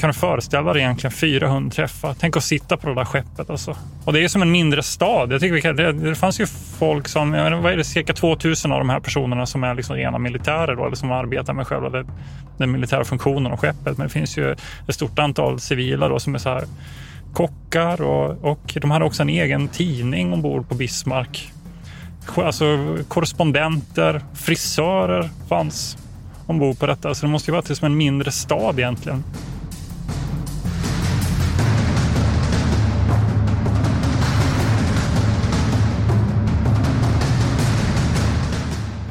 Kan du föreställa dig egentligen 400 träffar? Tänk att sitta på det där skeppet alltså. Och det är som en mindre stad. Jag tycker vi kan, det, det fanns ju folk som, jag menar, vad är det, cirka 2000 av de här personerna som är liksom rena militärer då, eller som arbetar med själva det, den militära funktionen och skeppet. Men det finns ju ett stort antal civila då som är så här kockar och, och de hade också en egen tidning ombord på Bismarck. Alltså korrespondenter, frisörer fanns ombord på detta. Så det måste ju vara som en mindre stad egentligen.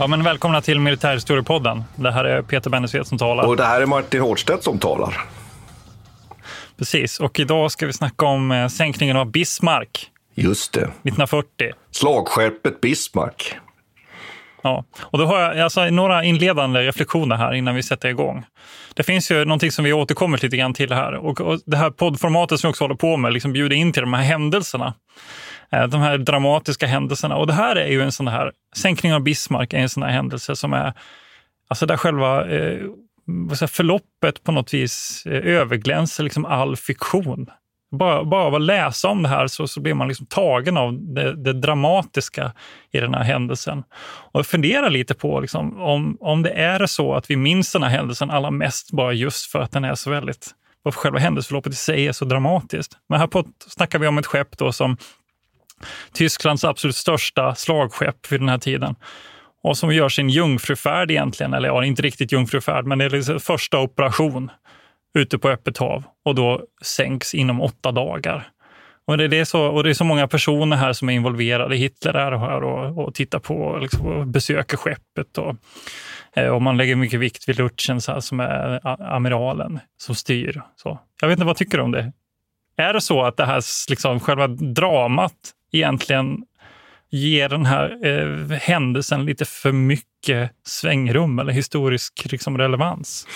Ja, men välkomna till Militärhistoriepodden. Det här är Peter Bennesved som talar. Och det här är Martin Hårdstedt som talar. Precis, och idag ska vi snacka om eh, sänkningen av Bismarck. Just det. 1940. Slagskeppet Bismarck. Ja, och då har jag alltså, några inledande reflektioner här innan vi sätter igång. Det finns ju någonting som vi återkommer lite grann till här och, och det här poddformatet som vi också håller på med, liksom bjuder in till de här händelserna. Eh, de här dramatiska händelserna. Och det här är ju en sån här, sänkningen av Bismarck är en sån här händelse som är, alltså där själva eh, förloppet på något vis eh, överglänser liksom all fiktion. Bara, bara av att läsa om det här så, så blir man liksom tagen av det, det dramatiska i den här händelsen. Och fundera lite på liksom, om, om det är så att vi minns den här händelsen allra mest bara just för att den är så väldigt, varför själva händelseförloppet i sig är så dramatiskt. Men här på, snackar vi om ett skepp då som Tysklands absolut största slagskepp vid den här tiden. Och som gör sin jungfrufärd egentligen, eller ja, inte riktigt jungfrufärd, men det är liksom första operation ute på öppet hav och då sänks inom åtta dagar. Och det, är så, och det är så många personer här som är involverade. Hitler är här och, och tittar på liksom, och besöker skeppet. Och, eh, och man lägger mycket vikt vid Lutschen som är amiralen som styr. Så. Jag vet inte, vad tycker du om det? Är det så att det här liksom, själva dramat egentligen ger den här eh, händelsen lite för mycket svängrum eller historisk liksom, relevans?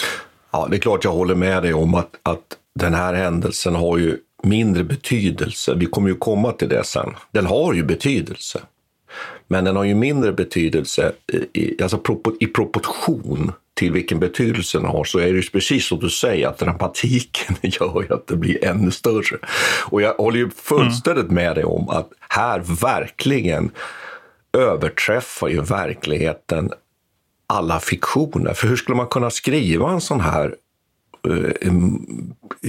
Ja, det är klart jag håller med dig om att, att den här händelsen har ju mindre betydelse. Vi kommer ju komma till det sen. Den har ju betydelse. Men den har ju mindre betydelse i, alltså i proportion till vilken betydelse den har så är det precis som du säger att dramatiken gör att det blir ännu större. Och jag håller ju fullständigt med dig om att här verkligen överträffar ju verkligheten alla fiktioner. För hur skulle man kunna skriva en sån här eh,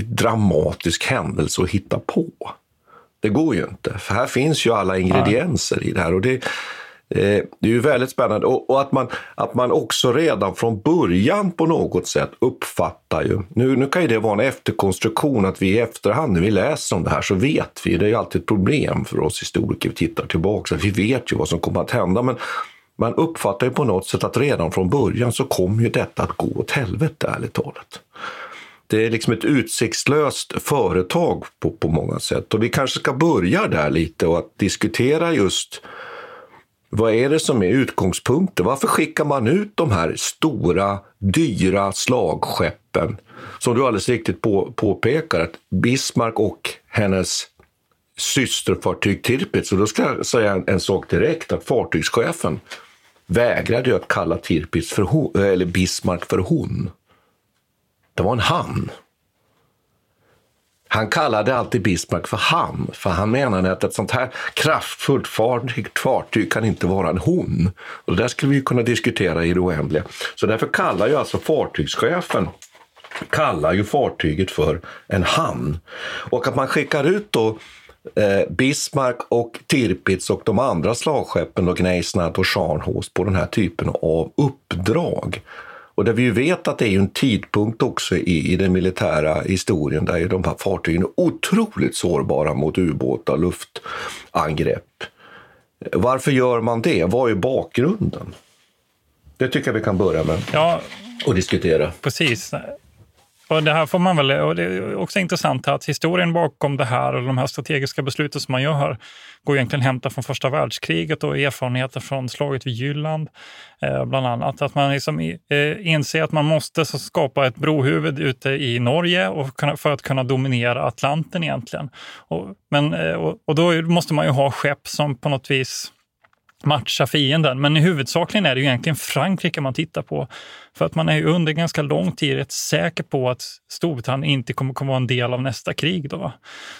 dramatisk händelse och hitta på? Det går ju inte, för här finns ju alla ingredienser i det här. Och det, Eh, det är ju väldigt spännande. Och, och, att, man, att man också redan från början på något sätt uppfattar ju, nu, nu kan ju det vara en efterkonstruktion att vi i efterhand när vi läser om det här så vet vi, det är ju alltid ett problem för oss historiker, vi tittar tillbaka, vi vet ju vad som kommer att hända. Men man uppfattar ju på något sätt att redan från början så kommer ju detta att gå åt helvete ärligt talat. Det är liksom ett utsiktslöst företag på, på många sätt. Och vi kanske ska börja där lite och att diskutera just vad är det som är utgångspunkten? Varför skickar man ut de här stora, dyra slagskeppen? Som du alldeles riktigt på, påpekar, att Bismarck och hennes systerfartyg Tirpitz, och då ska jag säga en, en sak direkt, att fartygschefen vägrade ju att kalla Tirpitz för hon, eller Bismarck för hon. Det var en han. Han kallade alltid Bismarck för han, för han menade att ett sånt här kraftfullt fartyg, fartyg kan inte vara en hon. Och det där skulle vi kunna diskutera i det oändliga. Så därför kallar ju alltså fartygschefen kallar ju fartyget för en han. Och att man skickar ut då eh, Bismarck och Tirpitz och de andra slagskeppen, Gneisnat och Scharnhorst, på den här typen av uppdrag. Och där vi vet att det är en tidpunkt också i, i den militära historien där ju de här fartygen är otroligt sårbara mot ubåtar, och luftangrepp. Varför gör man det? Vad är bakgrunden? Det tycker jag vi kan börja med Ja, och diskutera. precis. Och det här får man väl, och det är också intressant att historien bakom det här och de här strategiska besluten som man gör går egentligen hämta från första världskriget och erfarenheter från slaget vid Jylland. Eh, bland annat att man liksom, eh, inser att man måste skapa ett brohuvud ute i Norge och kunna, för att kunna dominera Atlanten egentligen. Och, men, eh, och, och då måste man ju ha skepp som på något vis matcha fienden. Men i huvudsakligen är det ju egentligen Frankrike man tittar på. För att man är ju under ganska lång tid rätt säker på att Storbritannien inte kommer att vara en del av nästa krig. Då.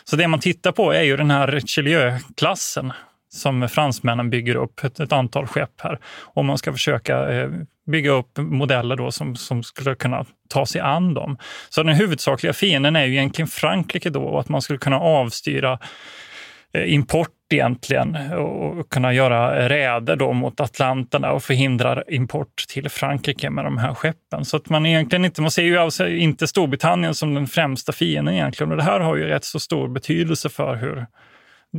Så det man tittar på är ju den här Richelieu-klassen som fransmännen bygger upp, ett, ett, antal skepp här. Och man ska försöka eh, bygga upp modeller då som, som skulle kunna ta sig an dem. Så den huvudsakliga fienden är ju egentligen Frankrike då och att man skulle kunna avstyra Eh, import egentligen och kunna göra räder då mot Atlanterna och förhindra import till Frankrike med de här skeppen. Så att man egentligen inte, man ser ju alltså inte Storbritannien som den främsta fienden egentligen. Och det här har ju rätt så stor betydelse för hur,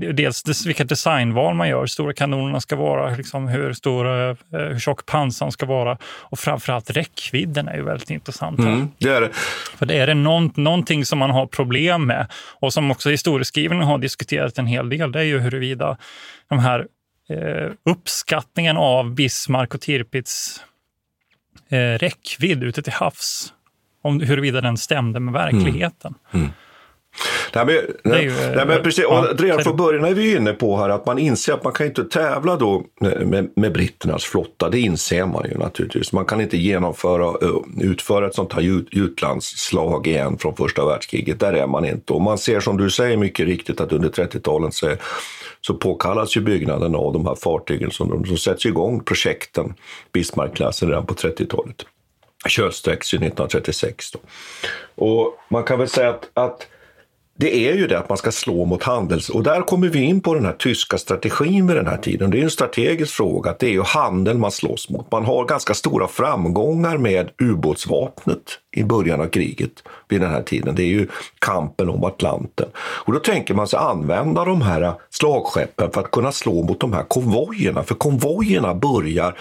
dels vilka designval man gör, hur stora kanonerna ska vara, liksom hur, stor, eh, hur tjock pansaren ska vara och framförallt räckvidden är ju väldigt intressant. Mm, det är det. För det är det någon, någonting som man har problem med och som också historieskrivningen har diskuterat en hel del, det är ju huruvida de här eh, uppskattningen av Bismarck och Tirpitz eh, räckvidd ute till havs, om huruvida den stämde med verkligheten. Mm. Mm. Nej, men, nej, ju, nej, men precis, ja, redan från början är vi inne på här att man inser att man kan inte tävla då med, med britternas flotta. Det inser man ju naturligtvis. Man kan inte genomföra, utföra ett sånt här utlandsslag igen från första världskriget. Där är man inte. Och man ser som du säger mycket riktigt att under 30-talet så, så påkallas ju byggnaden av de här fartygen som, de, som sätts igång, projekten, Bismarckklassen redan på 30-talet. Kölsträcks ju 1936. Då. Och man kan väl säga att, att det är ju det att man ska slå mot handels... Och där kommer vi in på den här tyska strategin vid den här tiden. Det är en strategisk fråga, att det är ju handel man slåss mot. Man har ganska stora framgångar med ubåtsvapnet i början av kriget vid den här tiden. Det är ju kampen om Atlanten. Och då tänker man sig använda de här slagskeppen för att kunna slå mot de här konvojerna. För konvojerna börjar,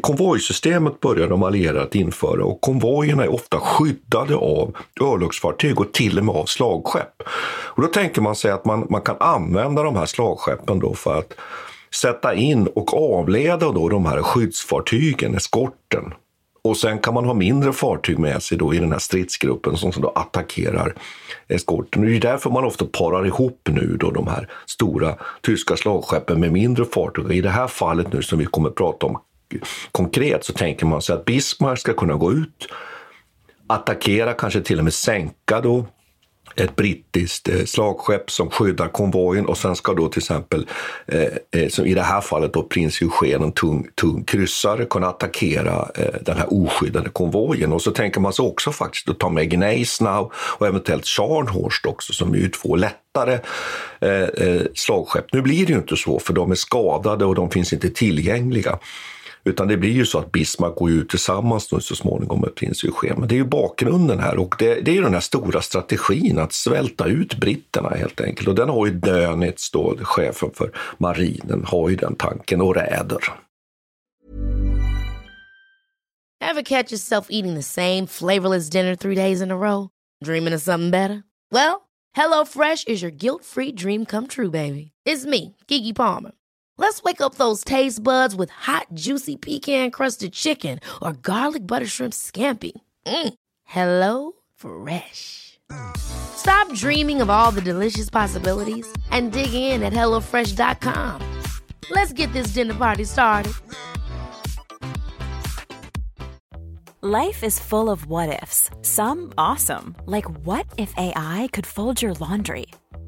konvojsystemet börjar de allierade att införa och konvojerna är ofta skyddade av örlogsfartyg och till och med av slagskepp. Och då tänker man sig att man, man kan använda de här slagskeppen då för att sätta in och avleda då de här skyddsfartygen, eskorten, och sen kan man ha mindre fartyg med sig då i den här stridsgruppen som då attackerar eskorten. Det är därför man ofta parar ihop nu då de här stora tyska slagskeppen med mindre fartyg. I det här fallet nu som vi kommer att prata om konkret så tänker man sig att Bismarck ska kunna gå ut, attackera, kanske till och med sänka då ett brittiskt eh, slagskepp som skyddar konvojen och sen ska då till exempel, eh, eh, som i det här fallet då prins Eugen, en tung, tung kryssare, kunna attackera eh, den här oskyddade konvojen. Och så tänker man sig också faktiskt att ta med Gneisenau och eventuellt Scharnhorst också som är ju två lättare eh, eh, slagskepp. Nu blir det ju inte så för de är skadade och de finns inte tillgängliga. Utan det blir ju så att Bismarck går ut tillsammans nu så småningom med prins Eugen. Men det är ju bakgrunden här och det, det är ju den här stora strategin att svälta ut britterna helt enkelt. Och den har ju Dönitz, då, chefen för marinen, har ju den tanken och räder. Have catch yourself eating the same flavorless dinner three days in a row? Dreaming of something better? Well, hello fresh is your guilt free dream come true baby. It's me, Gigi Palmer. Let's wake up those taste buds with hot, juicy pecan crusted chicken or garlic butter shrimp scampi. Mm. Hello Fresh. Stop dreaming of all the delicious possibilities and dig in at HelloFresh.com. Let's get this dinner party started. Life is full of what ifs. Some awesome, like what if AI could fold your laundry?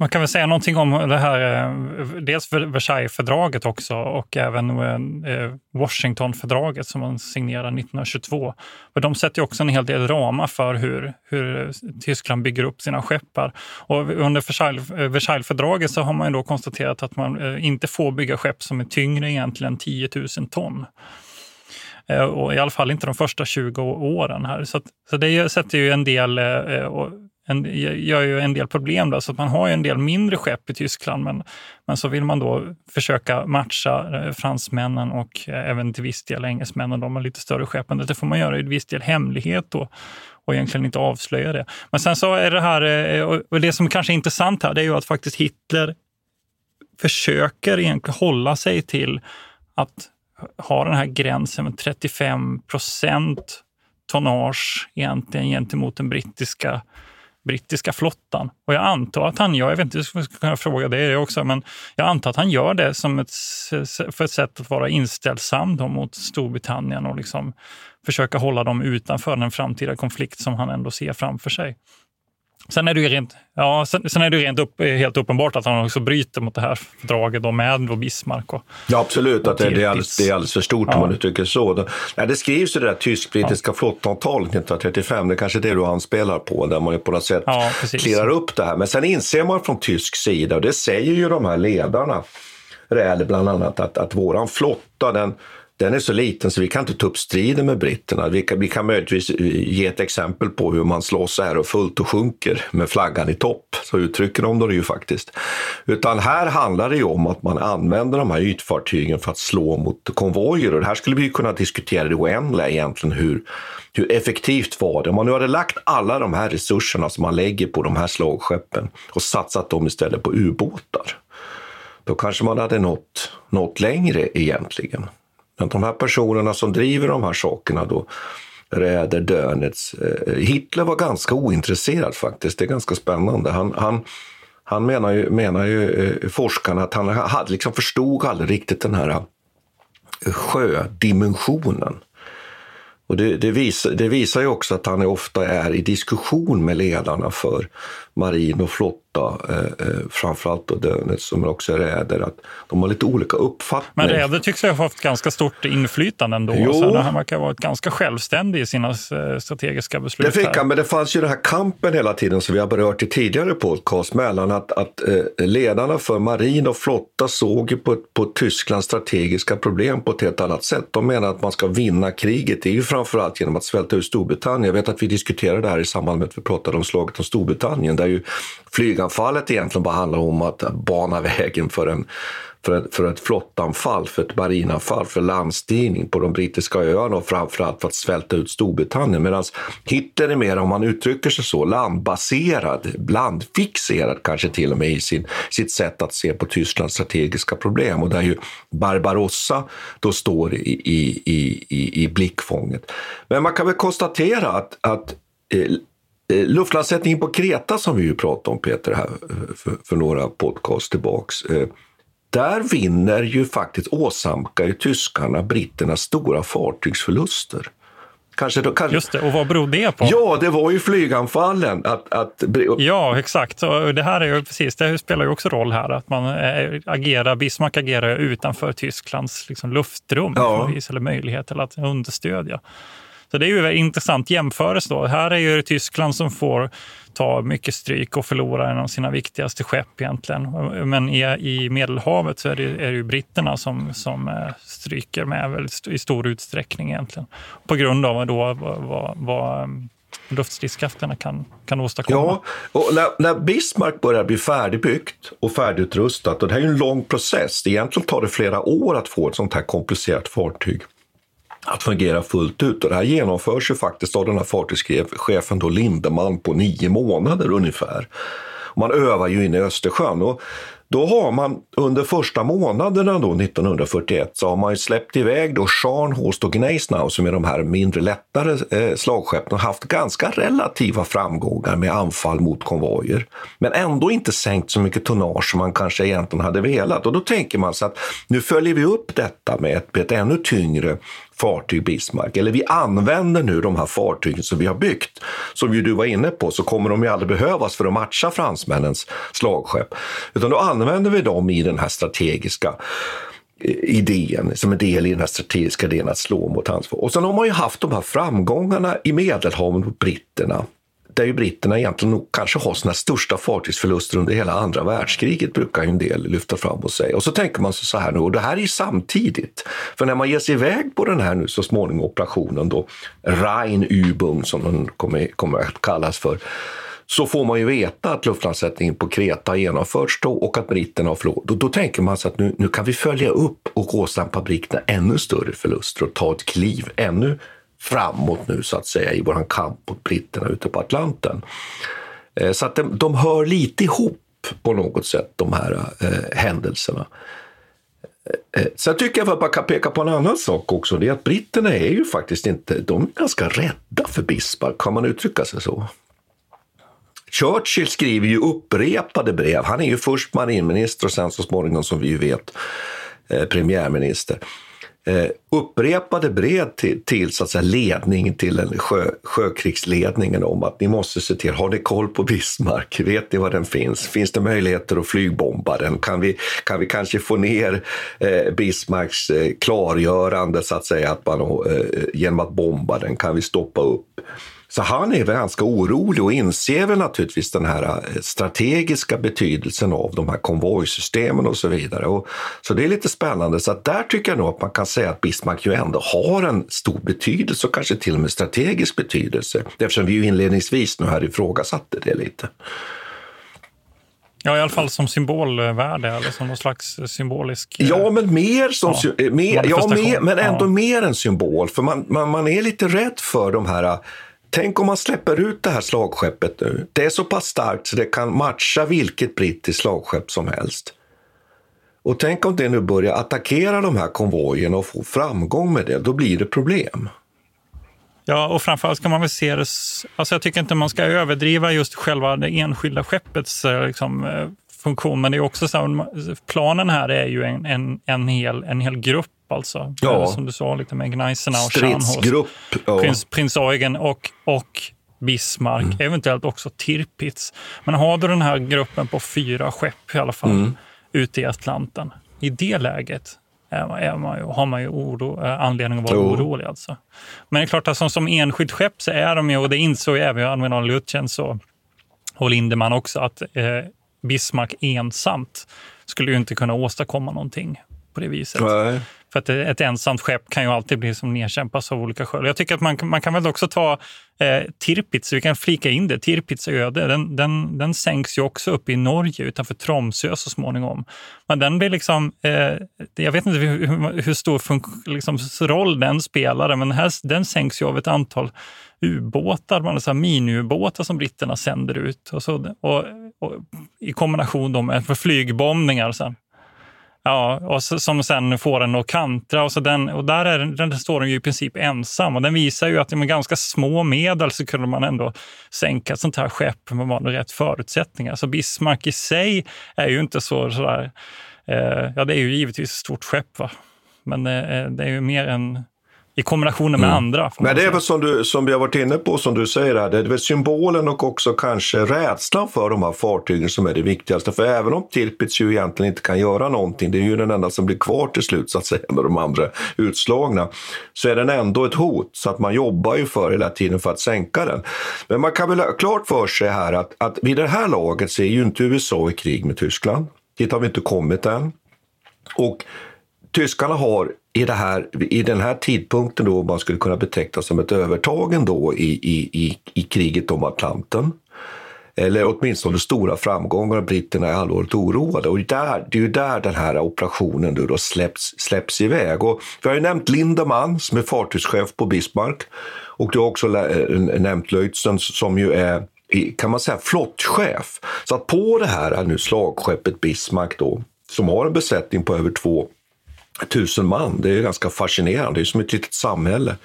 Man kan väl säga någonting om det här, eh, dels Versaillesfördraget också och även eh, eh, Washingtonfördraget som man signerade 1922. För de sätter också en hel del ramar för hur, hur Tyskland bygger upp sina skeppar. Och under Versaillesfördraget så har man då konstaterat att man inte får bygga skepp som är tyngre egentligen 10 000 ton. Och I alla fall inte de första 20 åren. här. Så, att, så det sätter ju en del en, gör ju en del problem. Då, så man har ju en del mindre skepp i Tyskland, men, men så vill man då försöka matcha eh, fransmännen och eh, även till viss del engelsmännen. De har lite större skepp, men det får man göra i viss del hemlighet då och egentligen inte avslöja det. Men sen så är det här, eh, och det som kanske är intressant här, det är ju att faktiskt Hitler försöker egentligen hålla sig till att ha den här gränsen med 35 procent tonnage egentligen gentemot den brittiska brittiska flottan. Och jag antar att han gör, jag vet inte, jag ska fråga det också, men jag antar att han gör det som ett, för ett sätt att vara inställsam mot Storbritannien och liksom försöka hålla dem utanför den framtida konflikt som han ändå ser framför sig. Sen är det ju rent, ja, sen, sen är det rent upp, helt uppenbart att han också bryter mot det här fördraget då med då Bismarck. Och, ja, absolut. att det, det, är alldeles, det är alldeles för stort ja. om man uttrycker så. Det, nej, det skrivs ju det där tysk-brittiska ja. flottavtalet 1935. Det är kanske det du anspelar på, där man på något sätt ja, clearar upp det här. Men sen inser man från tysk sida, och det säger ju de här ledarna, Räder bland annat, att, att våran flotta, den, den är så liten så vi kan inte ta upp striden med britterna. Vi kan, vi kan möjligtvis eh, ge ett exempel på hur man slåss så här och fullt och sjunker med flaggan i topp. Så uttrycker de det ju faktiskt. Utan här handlar det ju om att man använder de här ytfartygen för att slå mot konvojer. Och det här skulle vi kunna diskutera det oändliga egentligen. Hur, hur effektivt var det? Om man nu hade lagt alla de här resurserna som man lägger på de här slagskeppen och satsat dem istället på ubåtar. Då kanske man hade nått, nått längre egentligen. Men de här personerna som driver de här sakerna då, Räder, Dönitz. Eh, Hitler var ganska ointresserad faktiskt. Det är ganska spännande. Han, han, han menar ju, menar ju eh, forskarna att han hade, liksom förstod aldrig riktigt den här eh, sjödimensionen. Och det, det, visar, det visar ju också att han ofta är i diskussion med ledarna för marin och flotta, eh, eh, framförallt då Dönitz som också räder, att de har lite olika uppfattningar. Men räder tycks ha haft ganska stort inflytande ändå. Jo. Så han verkar ha varit ganska självständig i sina eh, strategiska beslut. Det fick han, men det fanns ju den här kampen hela tiden som vi har berört i tidigare podcast mellan att, att eh, ledarna för marin och flotta såg ju på, på Tysklands strategiska problem på ett helt annat sätt. De menar att man ska vinna kriget, det är ju framförallt genom att svälta ut Storbritannien. Jag vet att vi diskuterade det här i samband med att vi pratade om slaget om Storbritannien, där ju flyganfallet egentligen bara handlar om att bana vägen för en för ett, för ett flottanfall, för ett marinanfall, för landstigning på de brittiska öarna och framförallt för att svälta ut Storbritannien. Medan Hitler är mer, om man uttrycker sig så, landbaserad, landfixerad kanske till och med i sin, sitt sätt att se på Tysklands strategiska problem. Och där ju Barbarossa då står i, i, i, i blickfånget. Men man kan väl konstatera att, att Eh, luftlandsättningen på Kreta som vi ju pratade om Peter här eh, för, för några podcast tillbaks. Eh, där vinner ju faktiskt åsamkar tyskarna britterna stora fartygsförluster. Kanske då, kanske... Just det, och vad beror det på? Ja, det var ju flyganfallen. Att, att... Ja, exakt. Och det här är ju precis, det spelar ju också roll här, att man eh, agerar, Bismarck agerar utanför Tysklands liksom, luftrum, ja. eller möjlighet till att understödja. Så det är ju en intressant jämförelse. Då. Här är ju Tyskland som får ta mycket stryk och förlora en av sina viktigaste skepp egentligen. Men i, i Medelhavet så är det, är det ju britterna som, som eh, stryker med väldigt i stor utsträckning egentligen. På grund av då vad, vad, vad eh, luftstridskrafterna kan, kan åstadkomma. Ja, och när, när Bismarck börjar bli färdigbyggt och färdigutrustat, och det här är ju en lång process, egentligen tar det flera år att få ett sånt här komplicerat fartyg att fungera fullt ut. Och det här genomförs ju faktiskt av den här fartygschefen då Lindeman på nio månader ungefär. Man övar ju inne i Östersjön. Och då har man under första månaderna då 1941 så har man ju släppt iväg då Scharnhorst och Gneisenau som är de här mindre lättare eh, slagskeppen och haft ganska relativa framgångar med anfall mot konvojer. Men ändå inte sänkt så mycket tonnage som man kanske egentligen hade velat. Och då tänker man sig att nu följer vi upp detta med ett, med ett ännu tyngre fartyg Bismarck. Eller vi använder nu de här fartygen som vi har byggt. Som ju du var inne på så kommer de ju aldrig behövas för att matcha fransmännens slagskepp. Utan då använder vi dem i den här strategiska eh, idén, som en del i den här strategiska idén att slå mot hans Och sen har man ju haft de här framgångarna i Medelhavet mot britterna där ju britterna egentligen nog kanske har sina största fartygsförluster under hela andra världskriget, brukar ju en del lyfta fram och säga. Och så tänker man så här nu, och det här är ju samtidigt. För när man ger sig iväg på den här nu så småningom operationen då, Rheinübung som den kommer, kommer att kallas för, så får man ju veta att luftlandsättningen på Kreta har genomförts då och att britterna har förlorat. Då, då tänker man sig att nu, nu kan vi följa upp och åsamka britterna ännu större förluster och ta ett kliv ännu framåt nu så att säga i vår kamp mot britterna ute på Atlanten. Eh, så att de, de hör lite ihop på något sätt, de här eh, händelserna. Eh, eh, sen tycker jag att man kan peka på en annan sak också. Det är att britterna är ju faktiskt inte, de är ganska rädda för Bispar. kan man uttrycka sig så? Churchill skriver ju upprepade brev. Han är ju först marinminister och sen så småningom, som vi ju vet, premiärminister eh, upprepade brev till, till så att säga, ledning till en sjö, sjökrigsledningen om att ni måste se till, har ni koll på Bismarck? Vet ni var den finns? Finns det möjligheter att flygbomba den? Kan vi, kan vi kanske få ner eh, Bismarcks eh, klargörande så att säga, att man, eh, genom att bomba den? Kan vi stoppa upp? Så han är väl ganska orolig och inser väl naturligtvis den här eh, strategiska betydelsen av de här konvojsystemen och så vidare. Och, så det är lite spännande. Så där tycker jag nog att man kan säga att Bismarck ju ändå har en stor betydelse och kanske till och med strategisk betydelse. Eftersom vi ju inledningsvis nu här ifrågasatte det lite. Ja, i alla fall som symbolvärde eller som någon slags symbolisk... Ja, men mer som... Ja, mer, ja, mer, men ändå ja. mer än symbol. För man, man, man är lite rädd för de här Tänk om man släpper ut det här slagskeppet nu. Det är så pass starkt så det kan matcha vilket brittiskt slagskepp som helst. Och tänk om det nu börjar attackera de här konvojerna och få framgång med det. Då blir det problem. Ja, och framförallt kan man väl se det... Alltså jag tycker inte man ska överdriva just själva det enskilda skeppets eh, liksom, eh, funktion. Men det är också så här, planen här är ju en, en, en, hel, en hel grupp alltså. Ja. Som du sa, lite med Gneisenau, Stridsgrupp. Ja. Prins, prins Eugen och, och Bismarck, mm. eventuellt också Tirpitz. Men har du den här gruppen på fyra skepp i alla fall mm. ute i Atlanten. I det läget är, är man ju, har man ju oro, eh, anledning att vara oh. orolig. Alltså. Men det är klart att som, enskilt skepp så är de ju, och det insåg ju även admiral Lutjens och, och Lindeman också, att eh, Bismarck ensamt skulle ju inte kunna åstadkomma någonting på det viset. Nej. För att ett ensamt skepp kan ju alltid bli som nedkämpas av olika skäl. Jag tycker att man, man kan väl också ta eh, Tirpitz, vi kan flika in det, Tirpitz öde, den, den, den sänks ju också upp i Norge utanför Tromsö så småningom. Men den blir liksom, eh, jag vet inte hur, hur stor liksom, roll den spelade, men här, den sänks ju av ett antal ubåtar, miniubåtar som britterna sänder ut. Och så, och, och I kombination med flygbombningar. Sen. Ja, och så, som sen får den att kantra. Och, så den, och där är den, den står den ju i princip ensam. Och den visar ju att med ganska små medel så kunde man ändå sänka ett sånt här skepp med rätt förutsättningar. Så Bismarck i sig är ju inte så sådär... Eh, ja, det är ju givetvis ett stort skepp, va? men eh, eh det är ju mer en i kombination med Mm. andra. Men det är väl som, du, som vi har varit inne på, som du säger här, det är väl symbolen och också kanske rädslan för de här fartygen som är det viktigaste. För även om Tirpitz ju egentligen inte kan göra någonting, det är ju den enda som blir kvar till slut så att säga, med de andra utslagna, så är den ändå ett hot. Så att man jobbar ju för hela tiden för att sänka den. Men man kan väl ha klart för sig här att, att vid det här laget så är ju inte USA i krig med Tyskland. Dit har vi inte kommit än. Och tyskarna har i, det här, i den här tidpunkten då man skulle kunna beteckna som ett övertagen då i, i, i, i kriget om Atlanten. Eller åtminstone stora framgångar. Britterna är allvarligt oroade. Och där, det är ju där den här operationen då, då släpps, släpps iväg. Och vi har ju nämnt Lindemann som är fartygschef på Bismarck. Och du har också eh, nämnt Leutzen som ju är kan man säga flottchef. Så att på det här är nu slagskeppet Bismarck då, som har en besättning på över två tusen man. Det är ganska fascinerande. Det är som ett litet samhälle.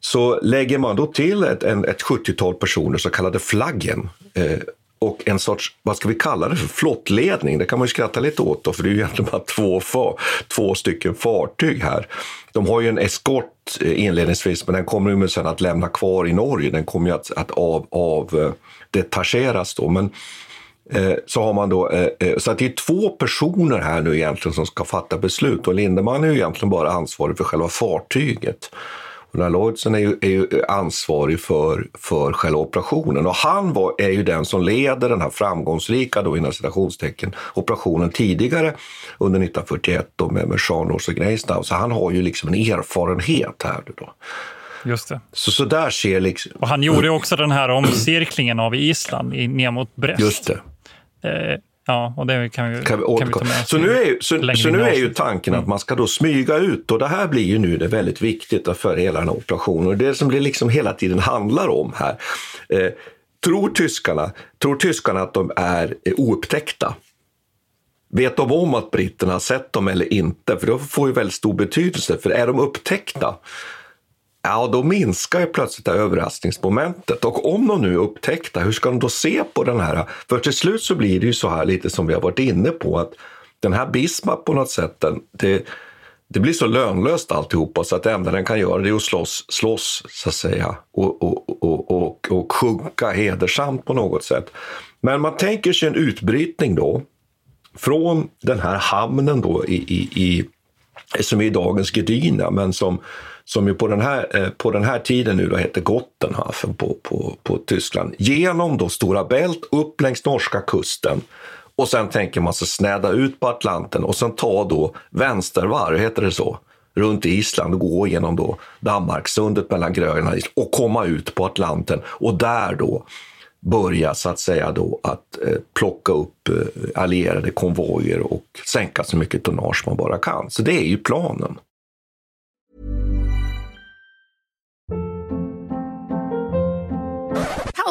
Så lägger man då till ett, en, ett 70-tal personer, så kallade flaggen, eh, och en sorts, vad ska vi kalla det för, flottledning. Det kan man ju skratta lite åt då, för det är ju egentligen bara två, far, två stycken fartyg här. De har ju en eskort eh, inledningsvis, men den kommer ju sen att lämna kvar i Norge. Den kommer ju att, att av, av eh, detacheras då. Men Eh, så har man då, eh, eh, så att det är två personer här nu egentligen som ska fatta beslut och Lindemann är ju egentligen bara ansvarig för själva fartyget. Här Lloydsen är ju, är ju ansvarig för, för själva operationen och han var, är ju den som leder den här framgångsrika, då, inom citationstecken, operationen tidigare under 1941 då, med, med Scharnhorst och Gneisenau. Så han har ju liksom en erfarenhet här. Då. Just det. Så, så där ser liksom... Och han gjorde också den här omcirklingen av Island i, ner mot Brest. Just det. Eh, ja, och det kan vi, Kan vi kan vi ta med oss så nu är, så, så nu är ju tanken att man ska då smyga ut och det här blir ju nu det väldigt viktigt för hela den här operationen. Och det som det liksom hela tiden handlar om här. Eh, tror, tyskarna, tror tyskarna att de är eh, oupptäckta? Vet de om att britterna har sett dem eller inte? För det får ju väldigt stor betydelse. För är de upptäckta, ja då minskar ju plötsligt det här överraskningsmomentet. Och om de nu är upptäckta, hur ska de då se på den här? För till slut så blir det ju så här lite som vi har varit inne på, att den här Bismarck på något sätt, den, det, det blir så lönlöst alltihopa så att det enda den kan göra det är att slåss, slåss så att säga, och, och, och, och, och sjunka hedersamt på något sätt. Men man tänker sig en utbrytning då, från den här hamnen då i, i, i som är i dagens Gdynia, men som, som ju på den här, eh, på den här tiden nu då heter Gottenhafen på, på, på Tyskland, genom då Stora Bält upp längs norska kusten och sen tänker man sig snäda ut på Atlanten och sen ta då vänstervarv, heter det så, runt Island och gå genom då Danmarksundet mellan Grönland och Island och komma ut på Atlanten och där då börja så att säga då att eh, plocka upp eh, allierade konvojer och sänka så mycket tonnage man bara kan. Så det är ju planen.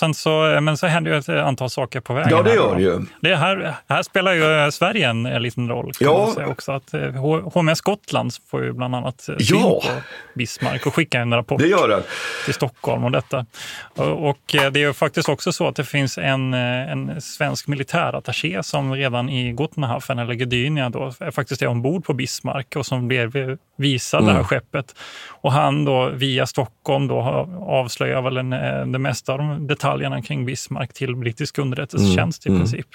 sen så, men så händer ju ett antal saker på vägen. Ja, det gör det ju. Det här, här spelar ju Sverige en, en liten roll. Kan Ja. man säga också. Att eh, HMS Gotland får ju bland annat eh, syn Ja. på Bismarck och skicka en rapport Det gör den. till Stockholm om detta. Och, och eh, det är ju faktiskt också så att det finns en, eh, en svensk militärattaché som redan i Gottenhafen, eller Gdynia, då, faktiskt är ombord på Bismarck och som blev visad det här skeppet. Och han då via Stockholm då avslöjar väl en, eh, det mesta av de detaljerna kring Bismarck till brittisk underrättelsetjänst i princip.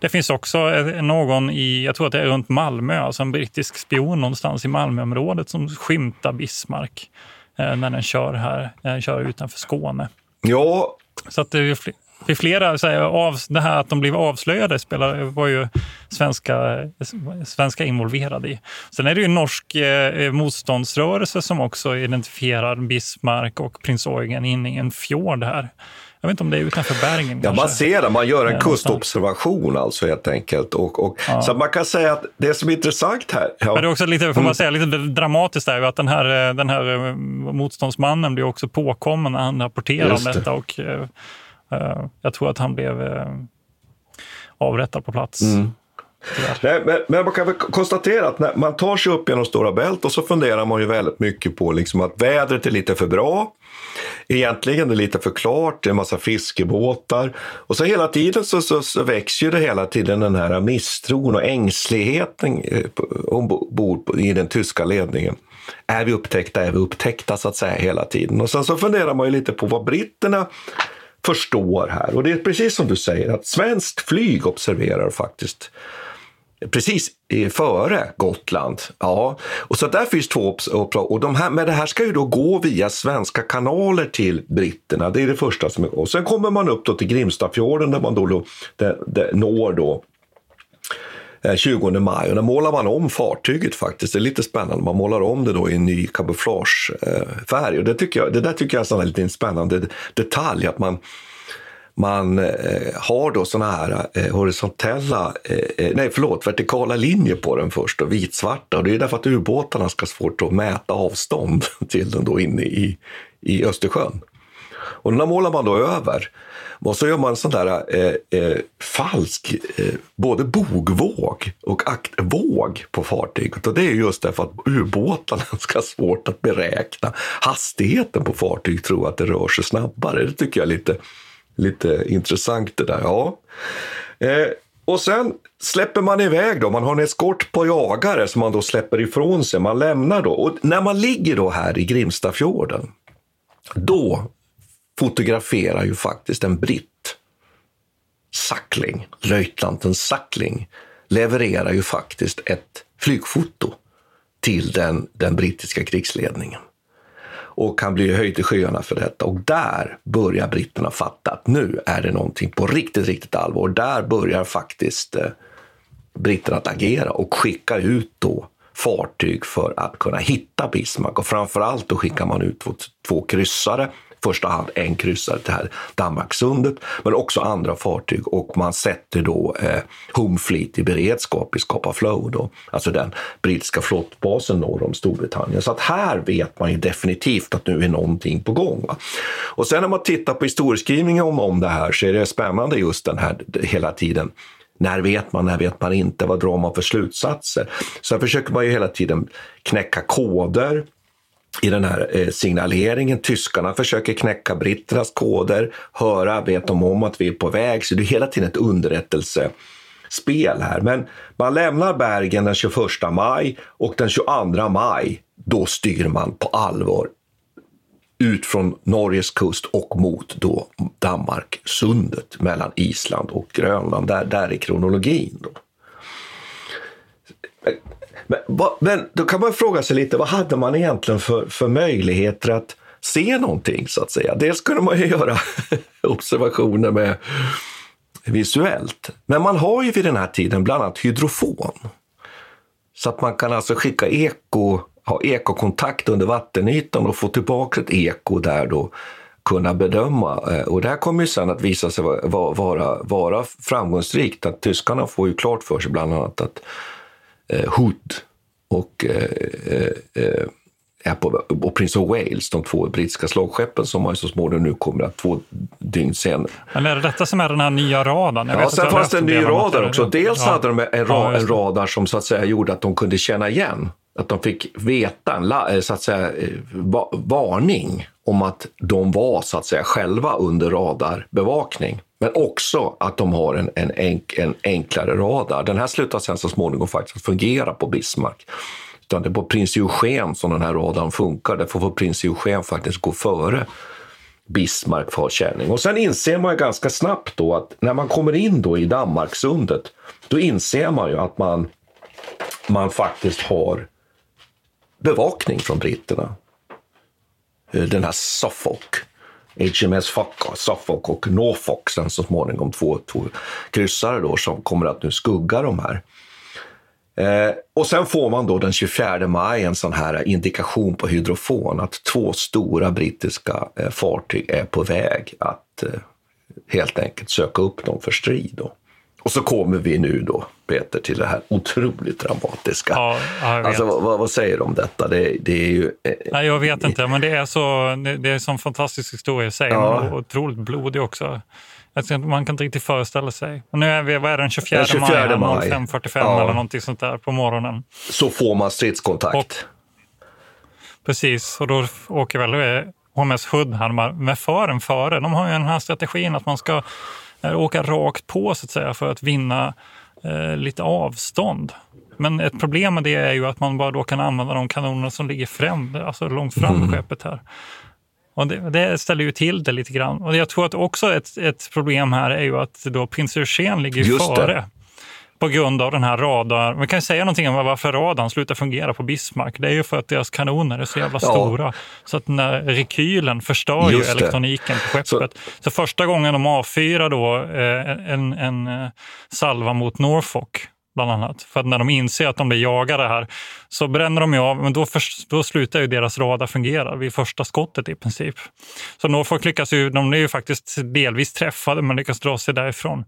Det finns också eh, någon i, jag tror att det är runt Malmö, alltså en brittisk spion någonstans i Malmöområdet som skymtar Bismarck eh, när den kör här, den kör utanför Skåne. Ja, Så att det är fl- det är flera, så här, av, det här att de blev avslöjade spelar, var ju svenska, svenska involverade i. Sen är det ju norsk eh, motståndsrörelse som också identifierar Bismarck och prins Eugen inne i en fjord här. Jag vet inte om det är utanför Bergen Ja, kanske. man ser det. Man gör en kustobservation alltså helt enkelt. Och, och, Så att man kan säga att det som är intressant här... Ja, Men det är också lite, får man säga, lite dramatiskt där, att den här, eh, den här eh, motståndsmannen blir också påkommen när han rapporterar om detta. Och, eh, jag tror att han blev eh, avrättad på plats. Mm. Nej, men, men man kan väl konstatera att när man tar sig upp genom Stora Bält och så funderar man ju väldigt mycket på liksom att vädret är lite för bra. Egentligen är det lite för klart, det är en massa fiskebåtar. Och så hela tiden så, så, så växer ju det hela tiden den här misstron och ängsligheten eh, ombord i den tyska ledningen. Är vi upptäckta, är vi upptäckta så att säga hela tiden. Och sen så funderar man ju lite på vad britterna förstår här. Och det är precis som du säger att svenskt flyg observerar faktiskt precis före Gotland. Ja, och så där finns två obs- uppdrag. Och de här, men det här ska ju då gå via svenska kanaler till britterna. Det är det första som är. Och sen kommer man upp då till Grimstafjorden där man då, då där, där når då eh, 20 maj och då målar man om fartyget faktiskt. Det är lite spännande. Man målar om det då i en ny kamouflagefärg. Eh, och det, tycker jag, det där tycker jag är en liten spännande detalj. Att man, man eh, har då såna här eh, horisontella, eh, eh, nej förlåt, vertikala linjer på den först och vitsvarta. Och det är därför att ubåtarna ska ha svårt att mäta avstånd till den då inne i, i Östersjön. Och den målar man då över. Och så gör man en sån där eh, eh, falsk eh, både bogvåg och aktvåg på fartyget. Och det är just därför att ubåtarna ska ha svårt att beräkna hastigheten på fartyg, tror att det rör sig snabbare. Det tycker jag är lite, lite intressant det där. Ja. Eh, och sen släpper man iväg då, man har en eskort på jagare som man då släpper ifrån sig. Man lämnar då. Och när man ligger då här i Grimstafjorden, då fotograferar ju faktiskt en britt. Sackling, löjtnanten Sackling, levererar ju faktiskt ett flygfoto till den, den brittiska krigsledningen. Och han blir höjd i skyarna för detta. Och där börjar britterna fatta att nu är det någonting på riktigt, riktigt allvar. Där börjar faktiskt eh, britterna att agera och skicka ut då fartyg för att kunna hitta Bismarck. Och framförallt då skickar man ut två, två kryssare. I första hand en kryssare till här Danmarkssundet, men också andra fartyg. Och man sätter då eh, Home Fleet i beredskap i Scapa Flow, då, alltså den brittiska flottbasen norr om Storbritannien. Så att här vet man ju definitivt att nu är någonting på gång. Va? Och sen när man tittar på historieskrivningen om, om det här så är det spännande just den här hela tiden när vet man, när vet man inte? Vad drar man för slutsatser? Så här försöker man ju hela tiden knäcka koder i den här eh, signaleringen. Tyskarna försöker knäcka britternas koder, höra, vet de om att vi är på väg? Så det är hela tiden ett underrättelsespel här. Men man lämnar Bergen den 21 maj och den 22 maj, då styr man på allvar ut från Norges kust och mot då Danmarksundet mellan Island och Grönland. Där, där är kronologin. Då. Men, men, men då kan man fråga sig lite, vad hade man egentligen för, för möjligheter att se någonting så att säga? Dels kunde man ju göra observationer med visuellt, men man har ju vid den här tiden bland annat hydrofon. Så att man kan alltså skicka eko, ha ekokontakt under vattenytan och få tillbaka ett eko där då kunna bedöma. Eh, och det här kommer ju sen att visa sig vara, vara, vara framgångsrikt. Att tyskarna får ju klart för sig bland annat att eh, Hood och eh, eh, eh, och Prince of Wales, de två brittiska slagskeppen som man så småningom nu kommer att två dygn senare. Men är det detta som är den här nya radarn? Jag ja, sen fanns det en ny radar också. Dels ja. hade de en, ra- en radar som så att säga gjorde att de kunde känna igen. Att de fick veta en eh, så att säga, va- varning om att de var så att säga själva under radarbevakning. Men också att de har en, en, enk, en enklare radar. Den här slutar sen så småningom faktiskt att fungera på Bismarck. Utan det är på prins Eugen som den här radarn funkar. Därför får prins Eugen faktiskt gå före Bismarck för känning. Och sen inser man ju ganska snabbt då att när man kommer in då i Danmarksundet, då inser man ju att man, man faktiskt har bevakning från britterna. Eh, den här Suffolk, HMS Fuck- Suffolk och Norfolk, sen så småningom två, två kryssare då som kommer att nu skugga de här. Eh, och sen får man då den 24 maj en sån här indikation på hydrofon att två stora brittiska eh, fartyg är på väg att eh, helt enkelt söka upp dem för strid. Då. Och så kommer vi nu då, Peter, till det här otroligt dramatiska. Ja, alltså, vad, vad säger du om detta? Det, det är ju... eh, Nej, jag vet inte, men det är, så, det, är en sån fantastisk historia i sig. Ja. men otroligt blodig också. Man kan inte riktigt föreställa sig. Och nu är vi, vad är det, den 24, Den 24 maj, maj. 05.45 Ja. eller någonting sånt där på morgonen. Så får man stridskontakt. Och- Precis, och då åker väl eh, HMS Hood här med- fören före. De har ju den här strategin att man ska eh, åka rakt på så att säga för att vinna eh, lite avstånd. Men ett problem med det är ju att man bara då kan använda de kanoner som ligger fram, alltså långt fram Mm. skeppet här. Och det, det ställer ju till det lite grann. Och jag tror att också ett, ett problem här är ju att då prins Eugen ligger ju Just det. På grund av den här radar. Man kan säga någonting om varför radarn slutar fungera på Bismarck. Det är ju för att deras kanoner är så jävla Ja. stora. Så att när rekylen förstör ju elektroniken på skeppet. Så, första gången de avfyrar då eh, en, en eh, salva mot Norfolk bland annat. För att när de inser att de blir jagade här så bränner de ju av, men då, förs- då slutar ju deras radar fungera vid första skottet i princip. Så Norfolk lyckas ju, de är ju faktiskt delvis träffade men lyckas dra sig därifrån.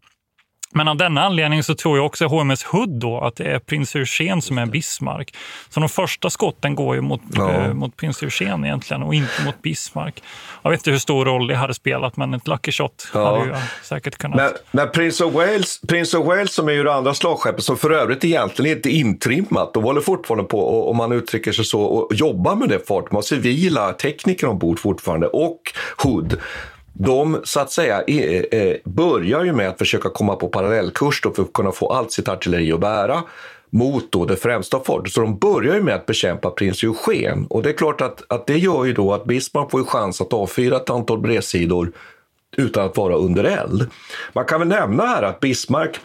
Men av denna anledning så tror jag också HMS Hood då att det är prins Eugen som är Bismarck. Så de första skotten går ju mot, Ja. eh, mot prins Eugen egentligen och inte mot Bismarck. Jag vet inte hur stor roll det hade spelat men ett lucky shot Ja. hade ju säkert kunnat. Men, men Prince, of Wales, Prince of Wales som är ju det andra slagskeppet som för övrigt egentligen inte är intrimmat. De håller fortfarande på, och- om man uttrycker sig så, och jobbar med det fartyget. De har civila tekniker ombord fortfarande och Hood. De så att säga eh, eh, börjar ju med att försöka komma på parallellkurs då för att kunna få allt sitt artilleri att bära mot då det främsta fartyget. Så de börjar ju med att bekämpa prins Eugen. Och det är klart att, att det gör ju då att Bismarck får ju chans att avfyra ett antal bredsidor utan att vara under eld. Man kan väl nämna här att Bismarck